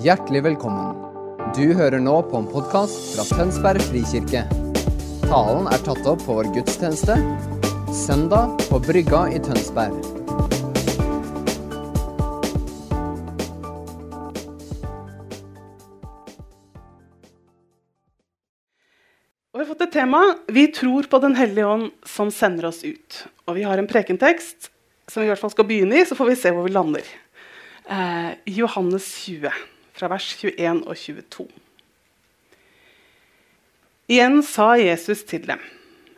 Hjertelig velkommen. Du hører nå på en podkast fra Tønsberg frikirke. Talen er tatt opp på vår gudstjeneste søndag på Brygga i Tønsberg. Og vi har fått et tema Vi tror på Den hellige ånd som sender oss ut. Og vi har en prekentekst som vi i hvert fall skal begynne i, så får vi se hvor vi lander. Eh, Johannes 20, fra vers 21 og 22. Igjen sa Jesus til dem,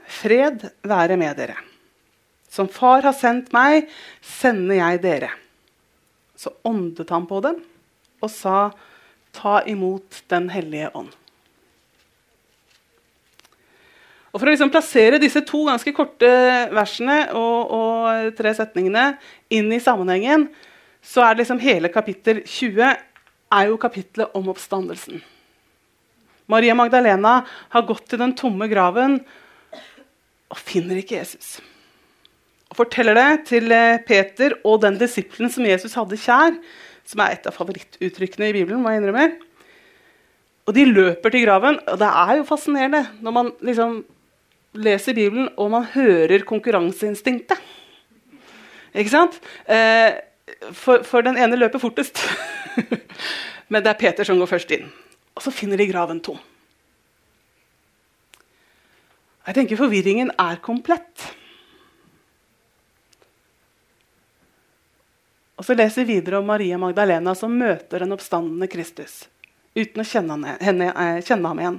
Fred være med dere. Som Far har sendt meg, sender jeg dere. Så åndet han på dem og sa, Ta imot Den hellige ånd. Og For å liksom plassere disse to ganske korte versene og, og, tre setningene inn i sammenhengen, så er liksom hele kapittel 20 er jo kapitlet om oppstandelsen. Maria Magdalena har gått til den tomme graven og finner ikke Jesus. Og forteller det til eh, Peter og den disippelen som Jesus hadde kjær, som er et av favorittuttrykkene i Bibelen. må jeg innrømme. Og de løper til graven. Og det er jo fascinerende når man liksom leser Bibelen og man hører konkurranseinstinktet. Ikke sant? Eh, for, for, den ene løper fortest. Men det er Peter som går først inn. Og så finner de graven tom. Jeg tenker forvirringen er komplett. Og så leser vi videre om Maria Magdalena som møter den oppstandende Kristus uten å kjenne, henne, eh, kjenne ham igjen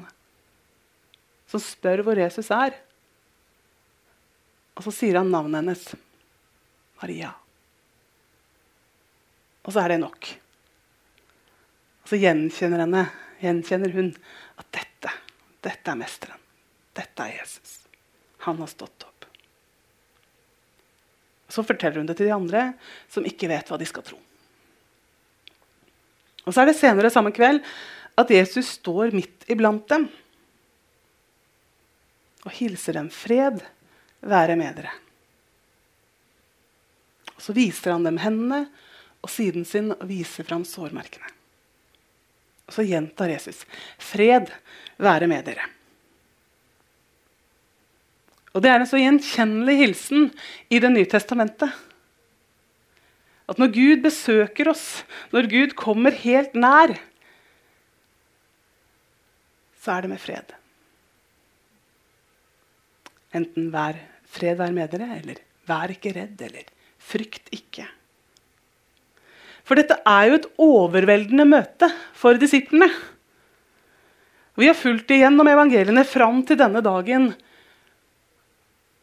som spør hvor Jesus er. Og så sier han navnet hennes. Maria. Og så er det nok. Og så gjenkjenner, henne, gjenkjenner hun at dette, dette er mesteren. Dette er Jesus. Han har stått opp. Så forteller hun det til de andre, som ikke vet hva de skal tro. Og så er det senere samme kveld at Jesus står midt iblant dem og hilser dem fred være med dere. Og Så viser han dem hendene og siden sin viser fram sårmerkene. Og så gjentar Jesus fred være med dere. Og Det er en så gjenkjennelig hilsen i Det nye testamentet. At når Gud besøker oss, når Gud kommer helt nær, så er det med fred. Enten 'vær fred være med dere', eller 'vær ikke redd', eller 'frykt ikke'. For dette er jo et overveldende møte for disiplene. Vi har fulgt igjennom evangeliene fram til denne dagen.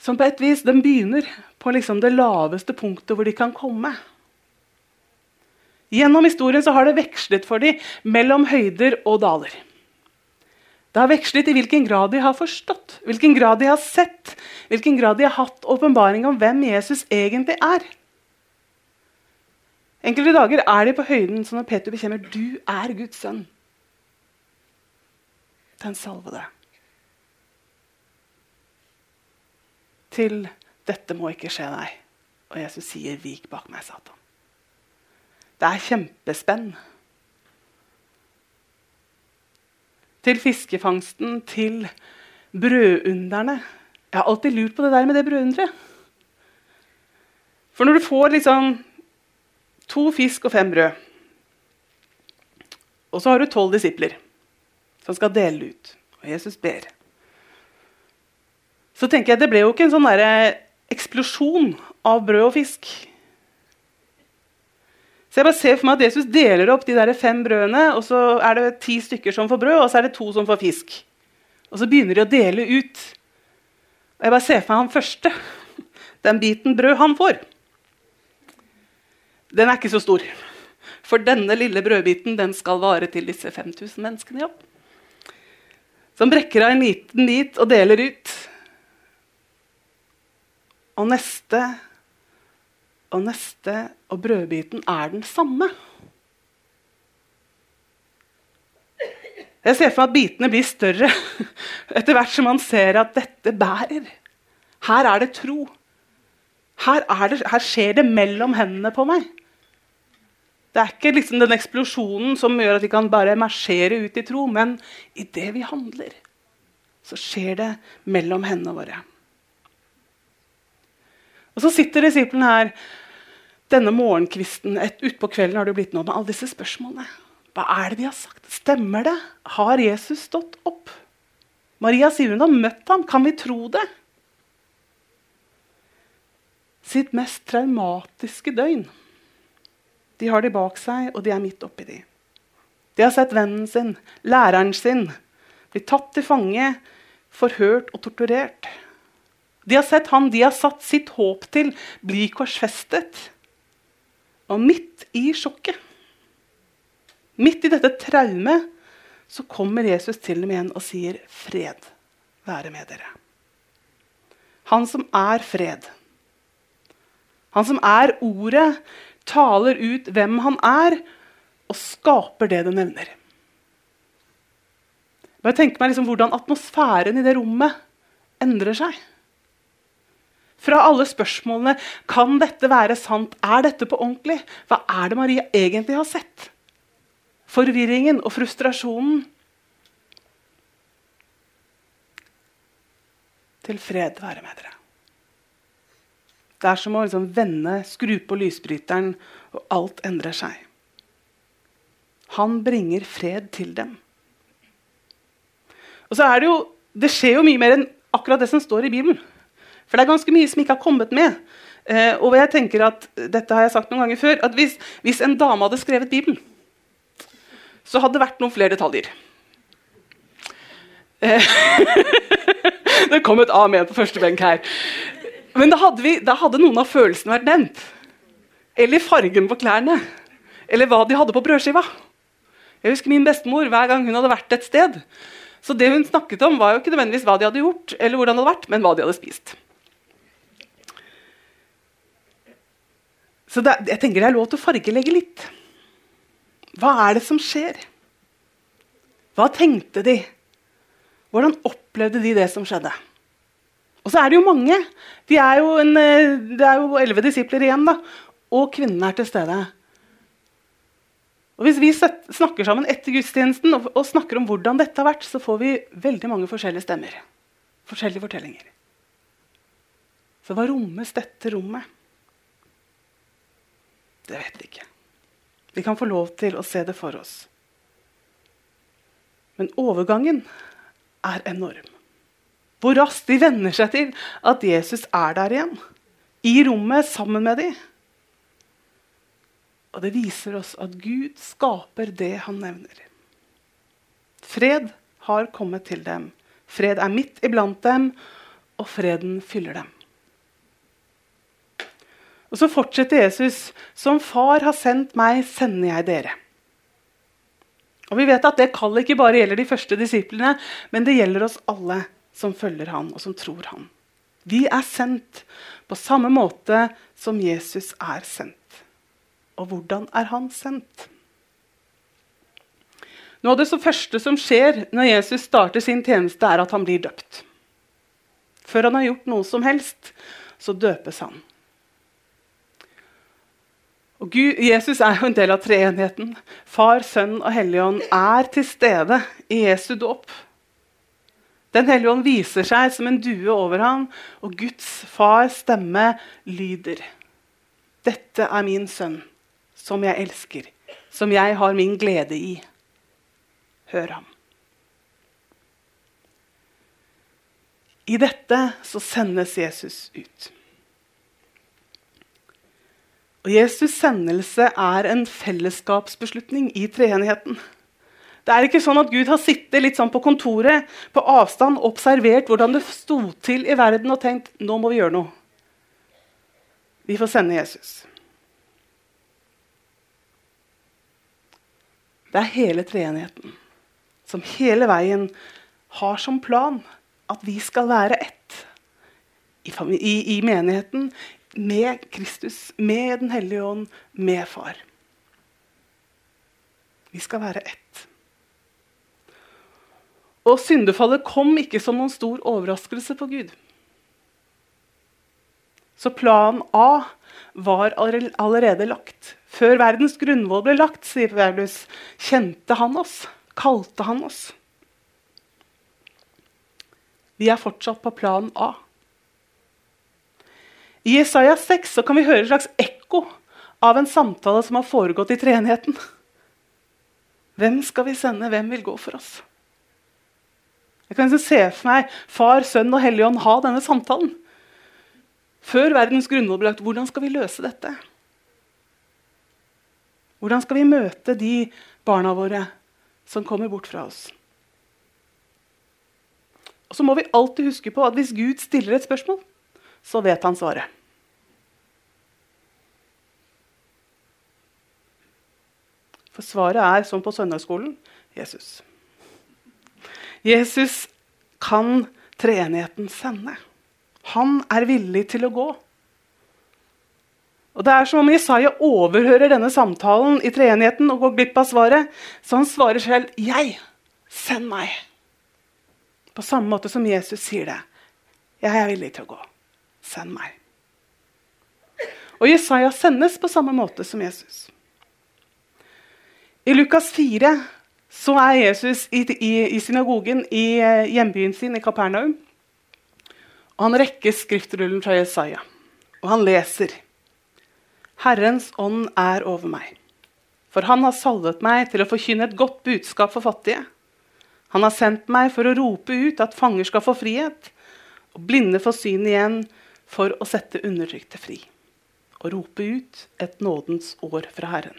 Som på et vis, Den begynner på liksom det laveste punktet hvor de kan komme. Gjennom historien så har det vekslet for dem mellom høyder og daler. Det har vekslet i hvilken grad de har forstått, hvilken grad de har sett, hvilken grad de har hatt åpenbaring om hvem Jesus egentlig er. Enkelte dager er de på høyden som når Peter bekjemmer du er Guds sønn. Den salvede. Til 'dette må ikke skje deg', og Jesus sier 'vik bak meg, Satan'. Det er kjempespenn. til fiskefangsten, til brødunderne. Jeg har alltid lurt på det der med det brødunderet. For når du får liksom to fisk og fem brød, og så har du tolv disipler som skal dele ut, og Jesus ber Så tenker jeg det ble jo ikke en sånn eksplosjon av brød og fisk. Så jeg bare ser for meg at Jesus deler opp de der fem brødene, og så er det ti stykker som får brød, og så er det to som får fisk. Og så begynner de å dele ut. Og jeg bare ser for meg han første. Den biten brød han får, den er ikke så stor. For denne lille brødbiten den skal vare til disse 5000 menneskene. Ja. Som brekker av en liten bit og deler ut. Og neste og neste og brødbiten er den samme. Jeg ser for meg at bitene blir større etter hvert som man ser at dette bærer. Her er det tro. Her, er det, her skjer det mellom hendene på meg. Det er ikke liksom den eksplosjonen som gjør at vi kan bare marsjere ut i tro, men idet vi handler, så skjer det mellom hendene våre. Og Så sitter disiplen her denne morgenkvisten. Utpå kvelden har det blitt noe med alle disse spørsmålene. Hva er det de har sagt? Stemmer det? Har Jesus stått opp? Maria sier hun har møtt ham. Kan vi tro det? Sitt mest traumatiske døgn. De har de bak seg, og de er midt oppi de. De har sett vennen sin, læreren sin, bli tatt til fange, forhørt og torturert. De har sett han de har satt sitt håp til, bli korsfestet. Og midt i sjokket, midt i dette traumet, så kommer Jesus til dem igjen og sier, 'Fred være med dere'. Han som er fred. Han som er ordet, taler ut hvem han er, og skaper det det nevner. Bare tenk meg liksom hvordan atmosfæren i det rommet endrer seg. Fra alle spørsmålene kan dette være sant, er dette på ordentlig? Hva er det Maria egentlig har sett? Forvirringen og frustrasjonen. Til fred være med dere. Det er som å liksom vende, skru på lysbryteren, og alt endrer seg. Han bringer fred til dem. Og så er Det jo, det skjer jo mye mer enn akkurat det som står i Bibelen. For det er ganske mye som ikke har kommet med. Eh, og jeg tenker at, dette har jeg sagt noen ganger før, at hvis, hvis en dame hadde skrevet Bibelen, så hadde det vært noen flere detaljer. Eh, det kom et amen på første benk her. Men da hadde, vi, da hadde noen av følelsene vært nevnt. Eller fargen på klærne. Eller hva de hadde på brødskiva. Jeg husker min bestemor hver gang hun hadde vært et sted. Så det hun snakket om, var jo ikke nødvendigvis hva de hadde gjort, eller hvordan det hadde vært, men hva de hadde spist. Så det, jeg tenker det er lov til å fargelegge litt. Hva er det som skjer? Hva tenkte de? Hvordan opplevde de det som skjedde? Og så er det jo mange. De er jo en, eh, det er jo elleve disipler igjen. da. Og kvinnene er til stede. Og Hvis vi snakker sammen etter gudstjenesten og, og, snakker om hvordan dette har vært, så får vi veldig mange forskjellige stemmer. Forskjellige fortellinger. Så hva rommes dette rommet? Det vet vi ikke. Vi kan få lov til å se det for oss. Men overgangen er enorm. Hvor raskt de venner seg til at Jesus er der igjen. I rommet sammen med dem. Og det viser oss at Gud skaper det han nevner. Fred har kommet til dem. Fred er midt iblant dem, og freden fyller dem. Og Så fortsetter Jesus. Som far har sendt meg, sender jeg dere. Og Vi vet at det kallet ikke bare gjelder de første disiplene, men det gjelder oss alle som følger han, og som tror han. Vi er sendt på samme måte som Jesus er sendt. Og hvordan er han sendt? Noe av det første som skjer når Jesus starter sin tjeneste, er at han blir døpt. Før han har gjort noe som helst, så døpes han. Og Gud, Jesus er jo en del av treenigheten. Far, Sønn og Helligånd er til stede i Jesu dåp. Den hellige ånd viser seg som en due over ham, og Guds fars stemme lyder. Dette er min sønn, som jeg elsker, som jeg har min glede i. Hør ham. I dette så sendes Jesus ut. Og Jesus' sendelse er en fellesskapsbeslutning i treenigheten. Det er ikke sånn at Gud har sittet litt sånn på kontoret på avstand, observert hvordan det sto til i verden, og tenkt nå må vi gjøre noe. Vi får sende Jesus. Det er hele treenigheten som hele veien har som plan at vi skal være ett i, i, i menigheten med Kristus, med Den hellige ånd, med Far. Vi skal være ett. Og syndefallet kom ikke som noen stor overraskelse på Gud. Så plan A var allerede lagt Før verdens grunnvoll ble lagt, sier Paulus, kjente han oss, kalte han oss. Vi er fortsatt på plan A. I Jesaja 6 kan vi høre et slags ekko av en samtale som har foregått i treenigheten. Hvem skal vi sende? Hvem vil gå for oss? Jeg kan liksom se for meg Far, Sønn og Helligånd ha denne samtalen. Før verdens grunnvoll ble lagt, hvordan skal vi løse dette? Hvordan skal vi møte de barna våre som kommer bort fra oss? Og så må vi alltid huske på at hvis Gud stiller et spørsmål, så vet han svaret. For svaret er, som på søndagsskolen, Jesus. Jesus kan treenigheten sende. Han er villig til å gå. Og Det er som om Jesaja overhører denne samtalen i treenigheten og går glipp av svaret. Så han svarer selv 'Jeg. Send meg'. På samme måte som Jesus sier det. 'Jeg er villig til å gå. Send meg'. Og Jesaja sendes på samme måte som Jesus. I Lukas 4 så er Jesus i, i, i synagogen i eh, hjembyen sin i Kapernaum. Og han rekker skriftrullen fra Jesaja, og han leser. Herrens ånd er over meg, for han har salvet meg til å forkynne et godt budskap for fattige. Han har sendt meg for å rope ut at fanger skal få frihet, og blinde få syn igjen, for å sette undertrykte fri. Og rope ut et nådens år fra Herren.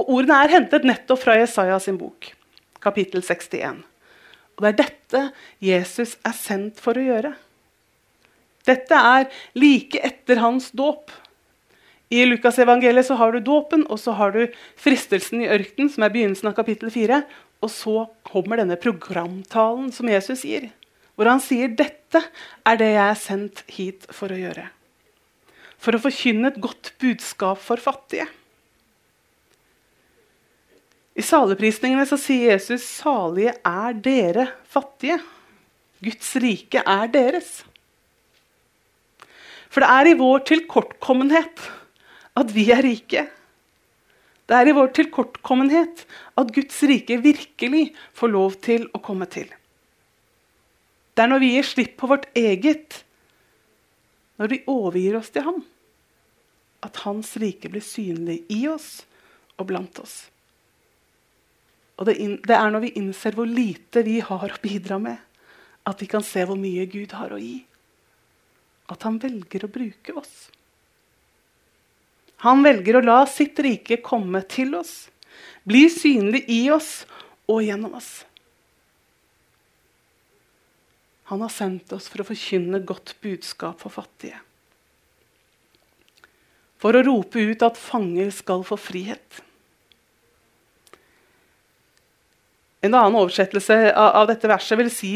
Og Ordene er hentet nettopp fra Jesaja sin bok, kapittel 61. Og det er dette Jesus er sendt for å gjøre. Dette er like etter hans dåp. I Lukasevangeliet så har du dåpen, og så har du fristelsen i ørkenen, som er begynnelsen av kapittel 4. Og så kommer denne programtalen som Jesus gir, hvor han sier dette er det jeg er sendt hit for å gjøre. For å forkynne et godt budskap for fattige. I saleprisningene så sier Jesus salige er dere fattige. Guds rike er deres. For det er i vår tilkortkommenhet at vi er rike. Det er i vår tilkortkommenhet at Guds rike virkelig får lov til å komme til. Det er når vi gir slipp på vårt eget, når vi overgir oss til ham, at Hans rike blir synlig i oss og blant oss. Og det, det er når vi innser hvor lite vi har å bidra med, at vi kan se hvor mye Gud har å gi. At han velger å bruke oss. Han velger å la sitt rike komme til oss, bli synlig i oss og gjennom oss. Han har sendt oss for å forkynne godt budskap for fattige. For å rope ut at fanger skal få frihet. En annen oversettelse av, dette verset vil si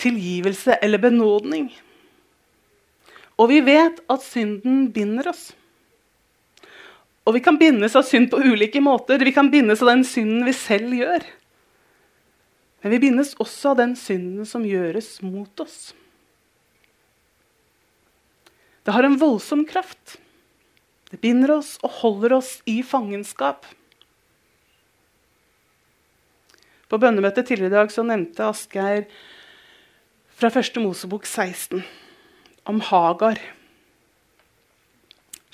tilgivelse eller benådning. Og vi vet at synden binder oss. Og vi kan bindes av synd på ulike måter. Vi kan bindes av den synden vi selv gjør. Men vi bindes også av den synden som gjøres mot oss. Det har en voldsom kraft. Det binder oss og holder oss i fangenskap. På bønnemøtet tidligere i dag så nevnte Asgeir fra første Mosebok 16 om Hagar,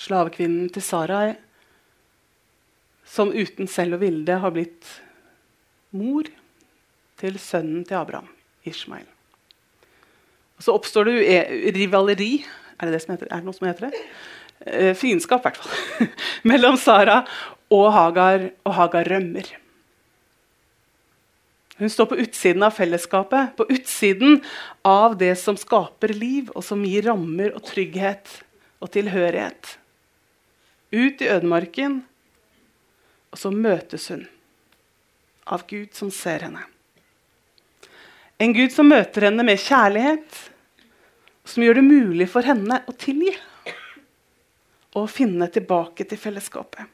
slavekvinnen til Sarai som uten selv å ville det har blitt mor til sønnen til Abraham, Ishmael. Og så oppstår det rivaleri Er det, det heter? er det noe som heter det? Eh, fiendskap, i hvert fall. Mellom Sara og Hagar, og Hagar rømmer. Hun står på utsiden av fellesskapet, på utsiden av det som skaper liv, og som gir rammer og trygghet og tilhørighet. Ut i ødemarken og så møtes hun av Gud som ser henne. En Gud som møter henne med kjærlighet, som gjør det mulig for henne å tilgi og finne tilbake til fellesskapet.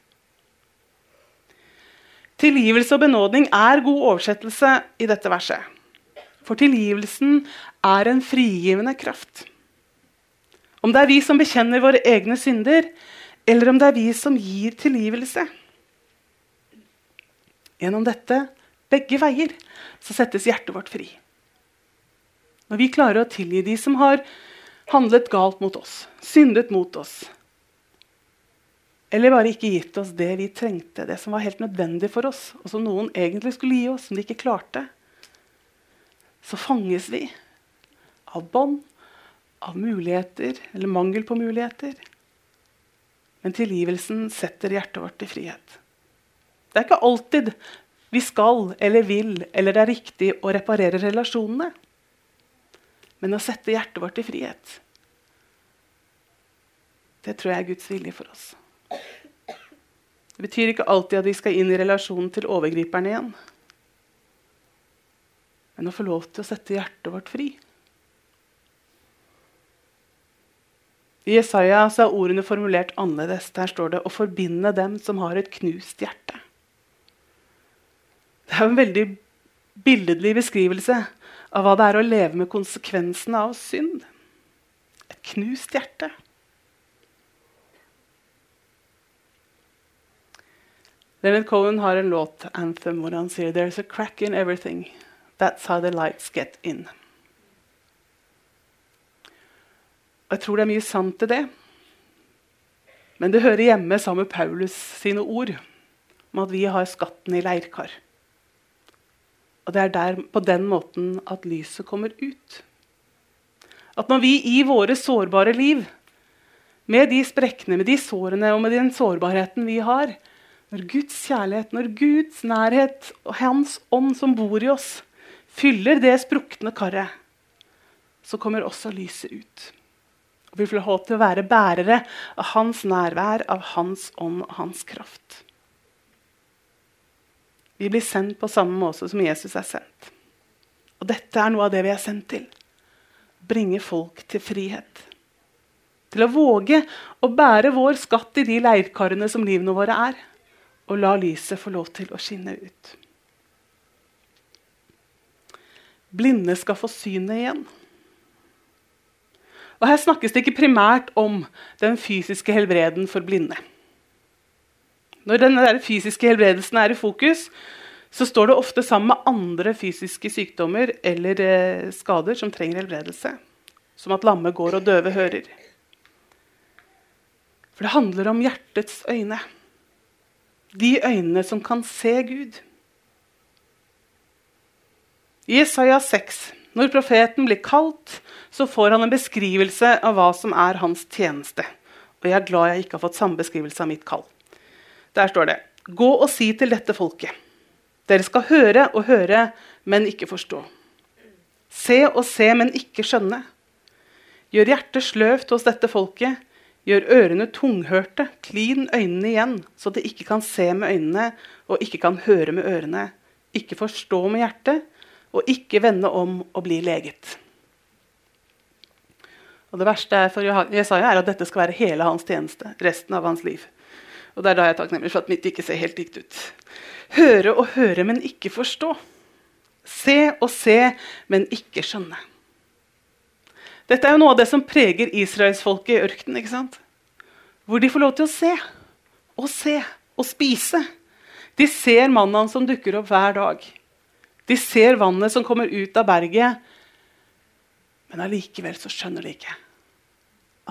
Tilgivelse og benådning er god oversettelse i dette verset. For tilgivelsen er en frigivende kraft. Om det er vi som bekjenner våre egne synder, eller om det er vi som gir tilgivelse. Gjennom dette, begge veier, så settes hjertet vårt fri. Når vi klarer å tilgi de som har handlet galt mot oss, syndet mot oss, eller bare ikke gitt oss det vi trengte, det som var helt nødvendig for oss, og som noen egentlig skulle gi oss, som de ikke klarte, så fanges vi av bånd, av muligheter eller mangel på muligheter. Men tilgivelsen setter hjertet vårt i frihet. Det er ikke alltid vi skal eller vil eller det er riktig å reparere relasjonene. Men å sette hjertet vårt i frihet, det tror jeg er Guds vilje for oss. Det betyr ikke alltid at vi skal inn i relasjonen til overgriperen igjen. Men å få lov til å sette hjertet vårt fri. I Jesaja er ordene formulert annerledes. Der står det 'å forbinde dem som har et knust hjerte'. Det er en veldig billedlig beskrivelse av hva det er å leve med konsekvensene av synd. Et knust hjerte. Leonard Cohen har en låt, 'Anthem', hvor han sier «There's a crack in everything. That's how the lights get in'. Og Jeg tror det er mye sant i det. Men det hører hjemme sammen med Paulus sine ord om at vi har skatten i leirkar. Og det er der, på den måten at lyset kommer ut. At når vi i våre sårbare liv, med de sprekkene, med de sårene og med den sårbarheten vi har, når Guds kjærlighet, når Guds nærhet og Hans ånd som bor i oss, fyller det sprukne karet, så kommer også lyset ut. Og Vi får lov til å være bærere av Hans nærvær, av Hans ånd og Hans kraft. Vi blir sendt på samme måte som Jesus er sendt. Og dette er noe av det vi er sendt til. Bringe folk til frihet. Til å våge å bære vår skatt i de leirkarene som livene våre er og la lyset få lov til å skinne ut. Blinde skal få synet igjen. Og Her snakkes det ikke primært om den fysiske helbreden for blinde. Når denne fysiske helbredelsen er i fokus, så står det ofte sammen med andre fysiske sykdommer eller eh, skader som trenger helbredelse. Som at lamme går og døve hører. For det handler om hjertets øyne. De øynene som kan se Gud. I Isaiah 6, når profeten blir kalt, så får han en beskrivelse av hva som er hans tjeneste. Og jeg er glad jeg ikke har fått samme beskrivelse av mitt kall. Der står det Gå og si til dette folket. Dere skal høre og høre, men ikke forstå. Se og se, men ikke skjønne. Gjør hjertet sløvt hos dette folket Gjør ørene tunghørte, klin øynene igjen, så de ikke kan se med øynene og ikke kan høre med ørene, ikke forstå med hjertet og ikke vende om og bli leget. Og Det verste for Jesaja er at dette skal være hele hans tjeneste. resten av hans liv. Og Det er da jeg er takknemlig for at mitt ikke ser helt likt ut. Høre og høre, men ikke forstå. Se og se, men ikke skjønne. Dette er jo noe av det som preger israelsfolket i ørkenen. ikke sant? Hvor de får lov til å se og se og spise. De ser mannen som dukker opp hver dag. De ser vannet som kommer ut av berget. Men allikevel så skjønner de ikke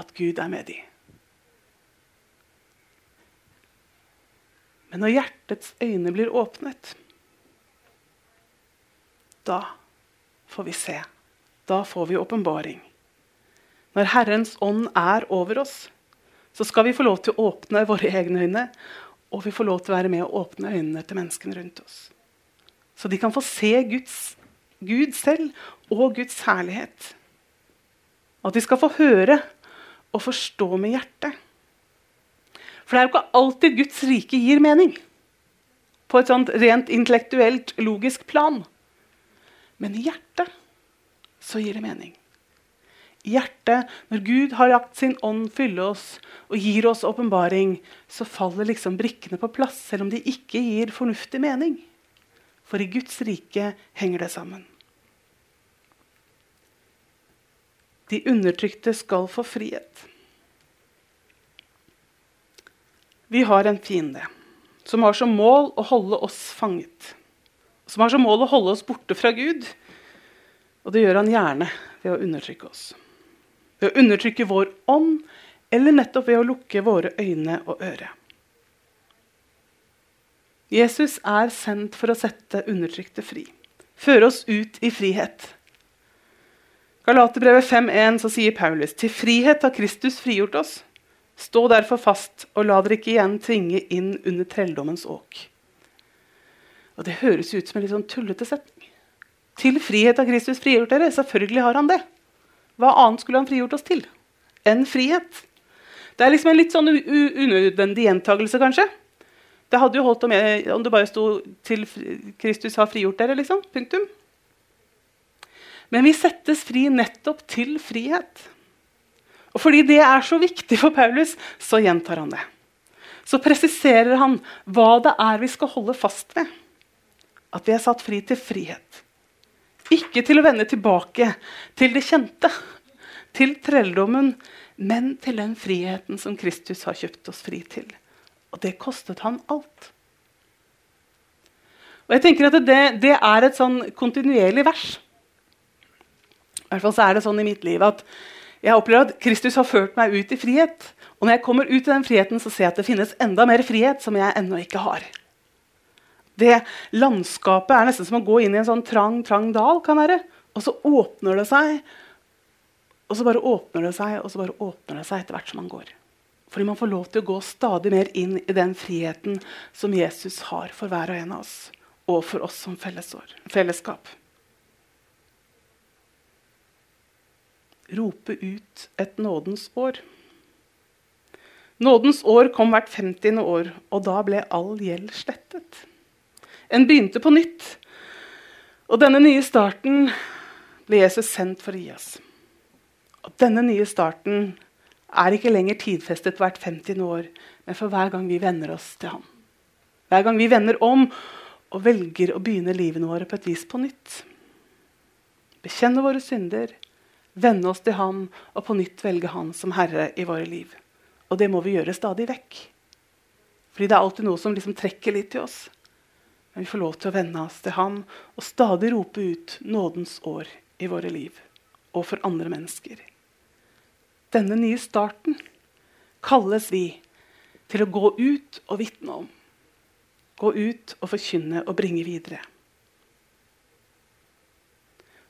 at Gud er med dem. Men når hjertets øyne blir åpnet, da får vi se. Da får vi åpenbaring. Når Herrens ånd er over oss, så skal vi få lov til å åpne våre egne øyne, og vi får lov til å være med å åpne øynene til menneskene rundt oss. Så de kan få se Guds, Gud selv og Guds herlighet. At de skal få høre og forstå med hjertet. For det er jo ikke alltid Guds rike gir mening. På et sånt rent intellektuelt, logisk plan. Men i hjertet så gir det mening hjertet, når Gud har lagt sin ånd fylle oss og gir oss åpenbaring, så faller liksom brikkene på plass, selv om de ikke gir fornuftig mening. For i Guds rike henger det sammen. De undertrykte skal få frihet. Vi har en fiende som har som mål å holde oss fanget. Som har som mål å holde oss borte fra Gud. Og det gjør han gjerne ved å undertrykke oss. Ved å undertrykke vår ånd, eller nettopp ved å lukke våre øyne og øre. Jesus er sendt for å sette undertrykte fri. Føre oss ut i frihet. Galaterbrevet 5.1 sier Paulus.: Til frihet har Kristus frigjort oss. Stå derfor fast, og la dere ikke igjen tvinge inn under trelldommens åk. Og Det høres ut som en litt sånn tullete setning. Til frihet har Kristus frigjort dere. Selvfølgelig har han det. Hva annet skulle han frigjort oss til enn frihet? Det er liksom en litt sånn unødvendig gjentagelse, kanskje. Det hadde jo holdt om, om det bare sto 'til Kristus har frigjort dere'. liksom. Punktum. Men vi settes fri nettopp til frihet. Og fordi det er så viktig for Paulus, så gjentar han det. Så presiserer han hva det er vi skal holde fast ved. At vi er satt fri til frihet. Ikke til å vende tilbake til det kjente, til trelldommen, men til den friheten som Kristus har kjøpt oss fri til. Og det kostet han alt. Og jeg tenker at det, det er et sånn kontinuerlig vers. I hvert fall så er det sånn i mitt liv at jeg opplever at Kristus har ført meg ut i frihet. Og når jeg kommer ut i den friheten, så ser jeg at det finnes enda mer frihet som jeg ennå ikke har. Det landskapet er nesten som å gå inn i en sånn trang, trang dal. kan være. Og så åpner det seg, og så bare åpner det seg, og så bare åpner det seg etter hvert som man går. Fordi man får lov til å gå stadig mer inn i den friheten som Jesus har for hver og en av oss, og for oss som fellesskap. Rope ut et nådens år. Nådens år kom hvert 50. år, og da ble all gjeld slettet. En begynte på nytt. Og denne nye starten ble Jesus sendt for å gi oss. Og denne nye starten er ikke lenger tidfestet hvert 50. år, men for hver gang vi venner oss til ham. Hver gang vi vender om og velger å begynne livene våre på et vis på nytt. Bekjenne våre synder, vende oss til ham og på nytt velge han som herre i våre liv. Og det må vi gjøre stadig vekk. Fordi det er alltid noe som liksom trekker litt til oss. Men vi får lov til å vende oss til ham og stadig rope ut nådens år i våre liv og for andre mennesker denne nye starten kalles vi til å gå ut og vitne om. Gå ut og forkynne og bringe videre.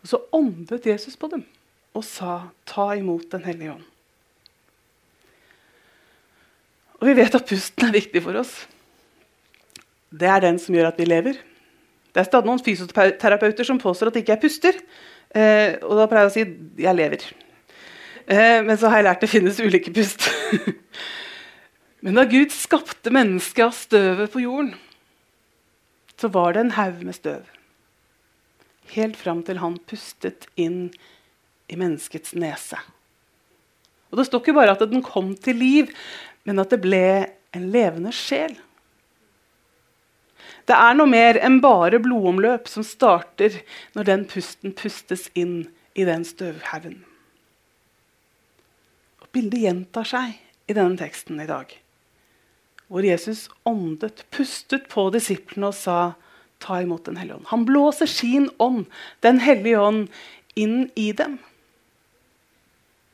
Og Så åndet Jesus på dem og sa, 'Ta imot Den hellige ånd'. Og Vi vet at pusten er viktig for oss. Det er den som gjør at vi lever. Det er stadig noen fysioterapeuter som påstår at ikke er puster. Eh, og da pleier jeg å si 'jeg lever'. Eh, men så har jeg lært det finnes ulike pust. men da Gud skapte mennesket av støvet på jorden, så var det en haug med støv. Helt fram til han pustet inn i menneskets nese. Og Det står ikke bare at den kom til liv, men at det ble en levende sjel. Det er noe mer enn bare blodomløp som starter når den pusten pustes inn i den støvhaugen. Bildet gjentar seg i denne teksten i dag. Hvor Jesus åndet, pustet på disiplene og sa, 'Ta imot Den hellige ånd'. Han blåser sin ånd, Den hellige ånd, inn i dem.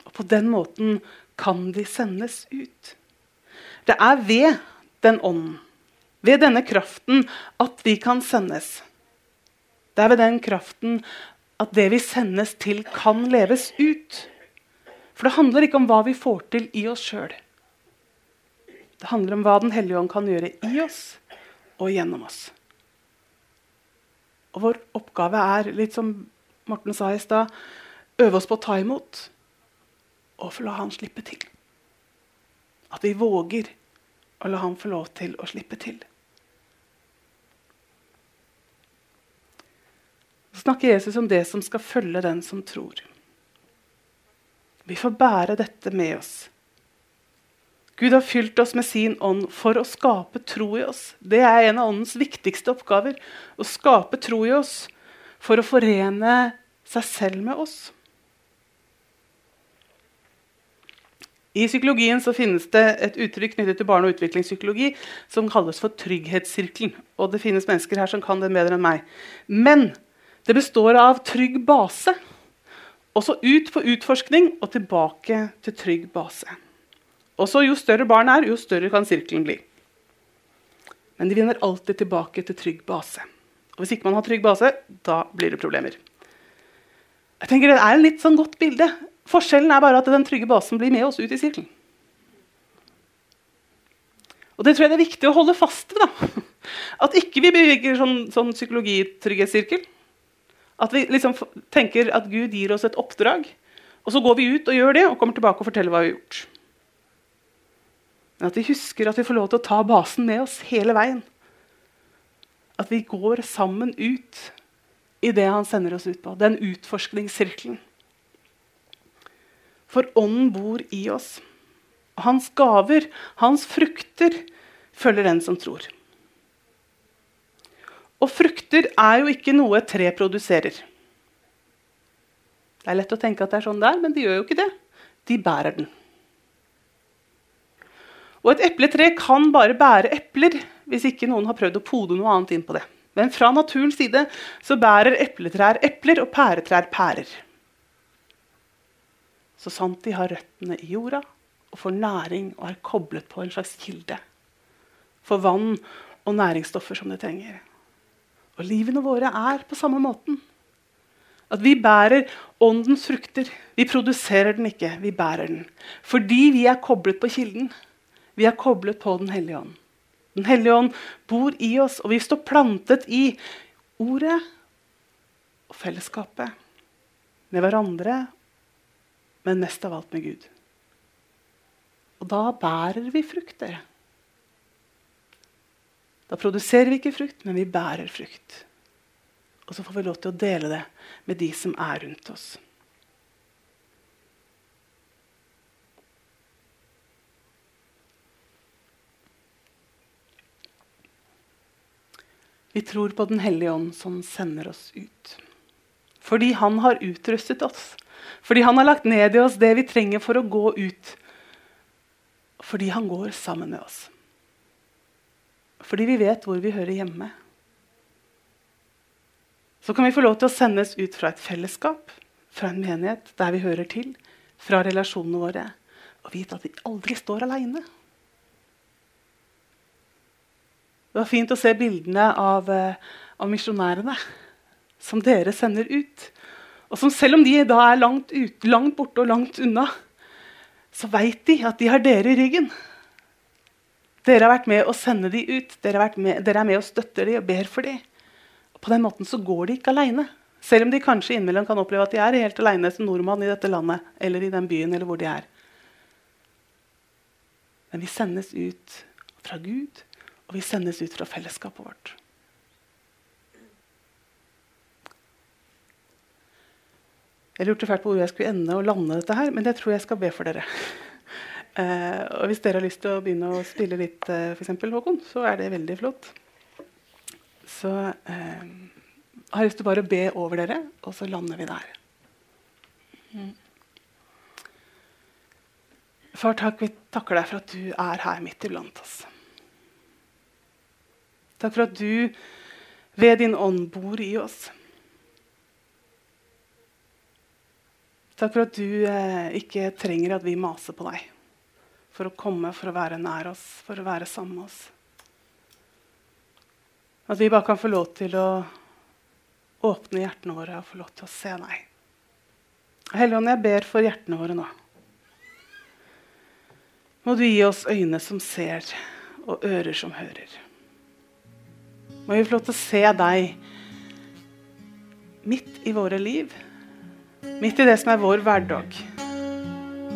Og På den måten kan de sendes ut. Det er ved den ånden, ved denne kraften, at vi kan sendes. Det er ved den kraften at det vi sendes til, kan leves ut. For det handler ikke om hva vi får til i oss sjøl. Det handler om hva Den hellige ånd kan gjøre i oss og gjennom oss. Og Vår oppgave er, litt som Morten sa i stad, øve oss på å ta imot og få la han slippe til. At vi våger å la ham få lov til å slippe til. Så snakker Jesus om det som skal følge den som tror. Vi får bære dette med oss. Gud har fylt oss med sin ånd for å skape tro i oss. Det er en av åndens viktigste oppgaver. Å skape tro i oss for å forene seg selv med oss. I psykologien så finnes det et uttrykk knyttet til barne- og utviklingspsykologi som kalles for trygghetssirkelen. Og det finnes mennesker her som kan den bedre enn meg. Men det består av trygg base. Også ut på utforskning og tilbake til trygg base. Også Jo større barn er, jo større kan sirkelen bli. Men de vinner alltid tilbake til trygg base. Og Hvis ikke man har trygg base, da blir det problemer. Jeg tenker Det er et litt sånn godt bilde. Forskjellen er bare at den trygge basen blir med oss ut i sirkelen. Og Det tror jeg det er viktig å holde fast ved. da. At ikke vi beveger sånn, sånn psykologitrygghetssirkel. At vi liksom tenker at Gud gir oss et oppdrag, og så går vi ut og gjør det og kommer tilbake og forteller hva vi har gjort. Men at vi husker at vi får lov til å ta basen med oss hele veien. At vi går sammen ut i det han sender oss ut på. Den utforskningssirkelen. For ånden bor i oss. Og hans gaver, hans frukter, følger den som tror. Og frukter er jo ikke noe et tre produserer. Det er lett å tenke at det er sånn det er, men de gjør jo ikke det. De bærer den. Og et epletre kan bare bære epler hvis ikke noen har prøvd å pode noe annet inn på det. Men fra naturens side så bærer epletrær epler og pæretrær pærer. Så sant de har røttene i jorda og får næring og er koblet på en slags kilde. For vann og næringsstoffer som de trenger. Og livene våre er på samme måten. At vi bærer åndens frukter. Vi produserer den ikke, vi bærer den. Fordi vi er koblet på kilden. Vi er koblet på Den hellige ånd. Den hellige ånd bor i oss, og vi står plantet i ordet og fellesskapet. Med hverandre, men mest av alt med Gud. Og da bærer vi frukt, dere. Da produserer vi ikke frukt, men vi bærer frukt. Og så får vi lov til å dele det med de som er rundt oss. Vi tror på Den hellige ånd som sender oss ut. Fordi han har utrustet oss. Fordi han har lagt ned i oss det vi trenger for å gå ut. Fordi han går sammen med oss. Fordi vi vet hvor vi hører hjemme. Så kan vi få lov til å sendes ut fra et fellesskap, fra en menighet der vi hører til, fra relasjonene våre, og vite at vi aldri står aleine. Det var fint å se bildene av, eh, av misjonærene som dere sender ut. Og som selv om de da er langt, ut, langt borte og langt unna, så veit de at de har dere i ryggen. Dere har vært med å sende de ut. Dere, med, dere er med og støtter de og ber for de. Og på den måten så går de ikke aleine. Selv om de kanskje innimellom kan oppleve at de er helt aleine som nordmann i dette landet eller i den byen eller hvor de er. Men vi sendes ut fra Gud og vi sendes ut fra fellesskapet vårt. Jeg lurte fælt på hvor jeg skulle ende og lande dette her, men jeg tror jeg skal be for dere. Uh, og Hvis dere har lyst til å begynne å spille litt, uh, for eksempel, Håkon, så er det veldig flott. Så uh, har jeg lyst til bare å be over dere, og så lander vi der. Mm. Far, takk, vi takker deg for at du er her midt iblant oss. Takk for at du ved din ånd bor i oss. Takk for at du eh, ikke trenger at vi maser på deg for å komme, for å være nær oss, for å være sammen med oss. At vi bare kan få lov til å åpne hjertene våre og få lov til å se deg. Helligånd, jeg ber for hjertene våre nå. Må du gi oss øyne som ser, og ører som hører. Må vi få lov til å se deg midt i våre liv. Midt i det som er vår hverdag.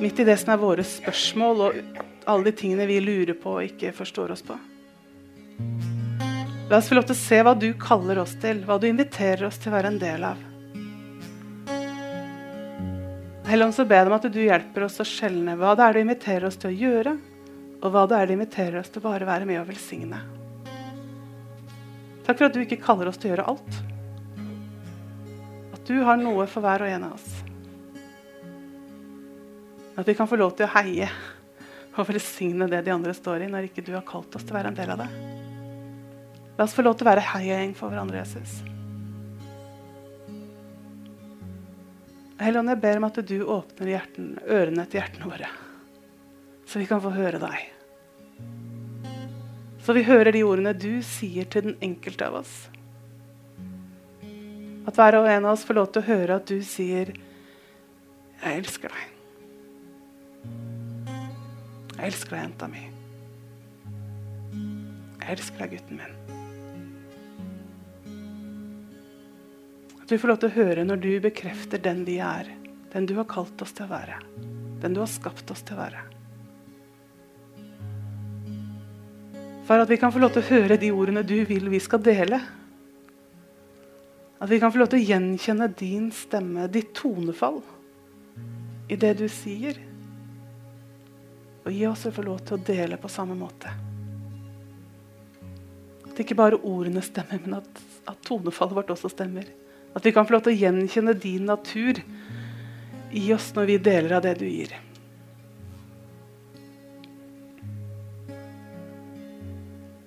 Midt i det som er våre spørsmål og alle de tingene vi lurer på og ikke forstår oss på. La oss få lov til å se hva du kaller oss til, hva du inviterer oss til å være en del av. Helland, så ber jeg om at du hjelper oss å skjelne hva det er du inviterer oss til å gjøre, og hva det er du inviterer oss til å bare være med og velsigne. Takk for at du ikke kaller oss til å gjøre alt. Du har noe for hver og en av oss. At vi kan få lov til å heie og velsigne det de andre står i, når ikke du har kalt oss til å være en del av det. La oss få lov til å være heiagjeng for hverandre, Jesus. Helligånd, jeg ber om at du åpner hjerten, ørene til hjertene våre, så vi kan få høre deg. Så vi hører de ordene du sier til den enkelte av oss. At hver og en av oss får lov til å høre at du sier 'Jeg elsker deg'. Jeg elsker deg, jenta mi. Jeg elsker deg, gutten min. At vi får lov til å høre når du bekrefter den vi er, den du har kalt oss til å være, den du har skapt oss til å være. For at vi kan få lov til å høre de ordene du vil vi skal dele. At vi kan få lov til å gjenkjenne din stemme, ditt tonefall, i det du sier. Og gi oss å få lov til å dele på samme måte. At ikke bare ordene stemmer, men at, at tonefallet vårt også stemmer. At vi kan få lov til å gjenkjenne din natur i oss når vi deler av det du gir.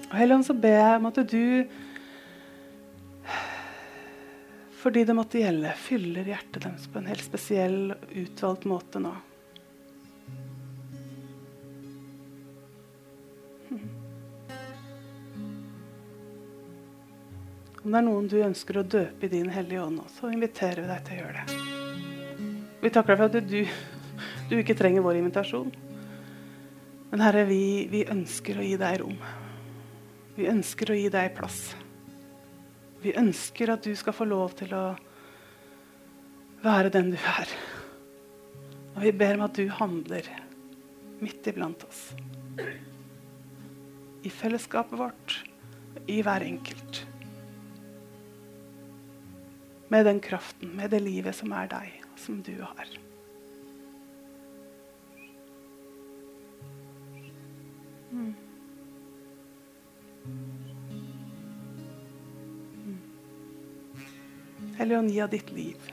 Og Helligånd, så ber jeg om at du fordi det måtte gjelde, fyller hjertet deres på en helt spesiell, utvalgt måte nå. Om det er noen du ønsker å døpe i din hellige ånd så inviterer vi deg til å gjøre det. Vi takker deg for at du, du ikke trenger vår invitasjon. Men Herre, vi, vi ønsker å gi deg rom. Vi ønsker å gi deg plass. Vi ønsker at du skal få lov til å være den du er. Og vi ber om at du handler midt iblant oss. I fellesskapet vårt, i hver enkelt. Med den kraften, med det livet som er deg, som du har. Mm. Helligånd, gi av ditt liv.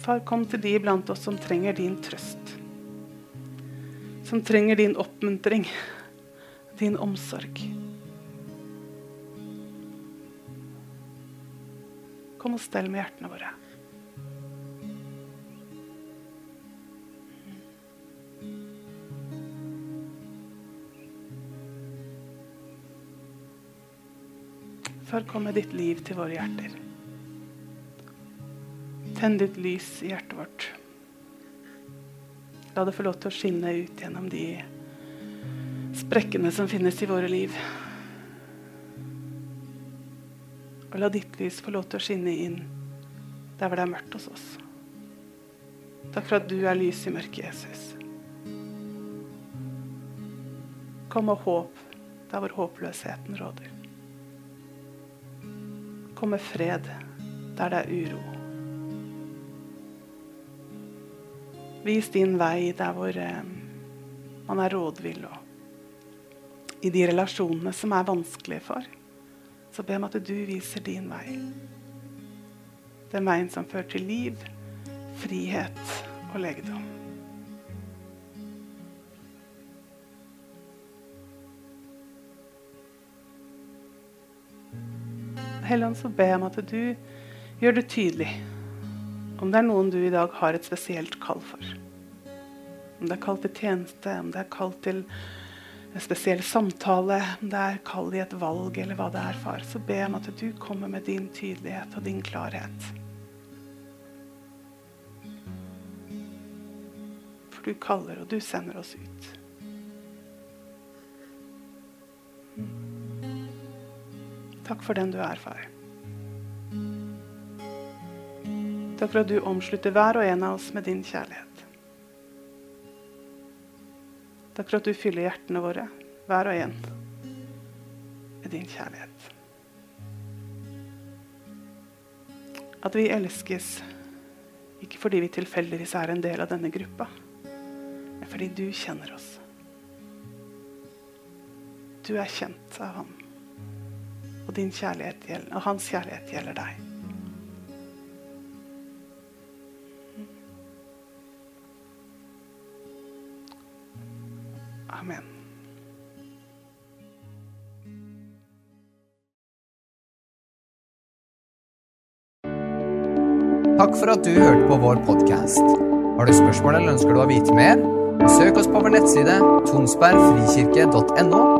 Far, kom til de blant oss som trenger din trøst. Som trenger din oppmuntring, din omsorg. Kom og stell med hjertene våre. Far, kom med ditt liv til våre hjerter. Tenn ditt lys i hjertet vårt. La det få lov til å skinne ut gjennom de sprekkene som finnes i våre liv. Og la ditt lys få lov til å skinne inn der hvor det er mørkt hos oss. Takk for at du er lys i mørket, Jesus. Kom med håp der hvor håpløsheten råder. Kom med fred der det er uro. Vis din vei der hvor eh, man er rådvill, og i de relasjonene som er vanskelige for. Så be om at du viser din vei. Den veien som fører til liv, frihet og legedom. Helligånd, så ber jeg om at du gjør det tydelig om det er noen du i dag har et spesielt kall for. Om det er kall til tjeneste, om det er kall til en spesiell samtale, om det er kall i et valg, eller hva det er, far, så ber jeg om at du kommer med din tydelighet og din klarhet. For du kaller, og du sender oss ut. Takk for den du er, far. Takk for at du omslutter hver og en av oss med din kjærlighet. Takk for at du fyller hjertene våre, hver og en, med din kjærlighet. At vi elskes ikke fordi vi tilfeldigvis er en del av denne gruppa, men fordi du kjenner oss. Du er kjent av ham og, gjelder, og hans kjærlighet gjelder deg. Amen. Takk for at du hørte på vår podkast. Har du spørsmål eller ønsker du å vite mer? Søk oss på vår nettside tonsbergfrikirke.no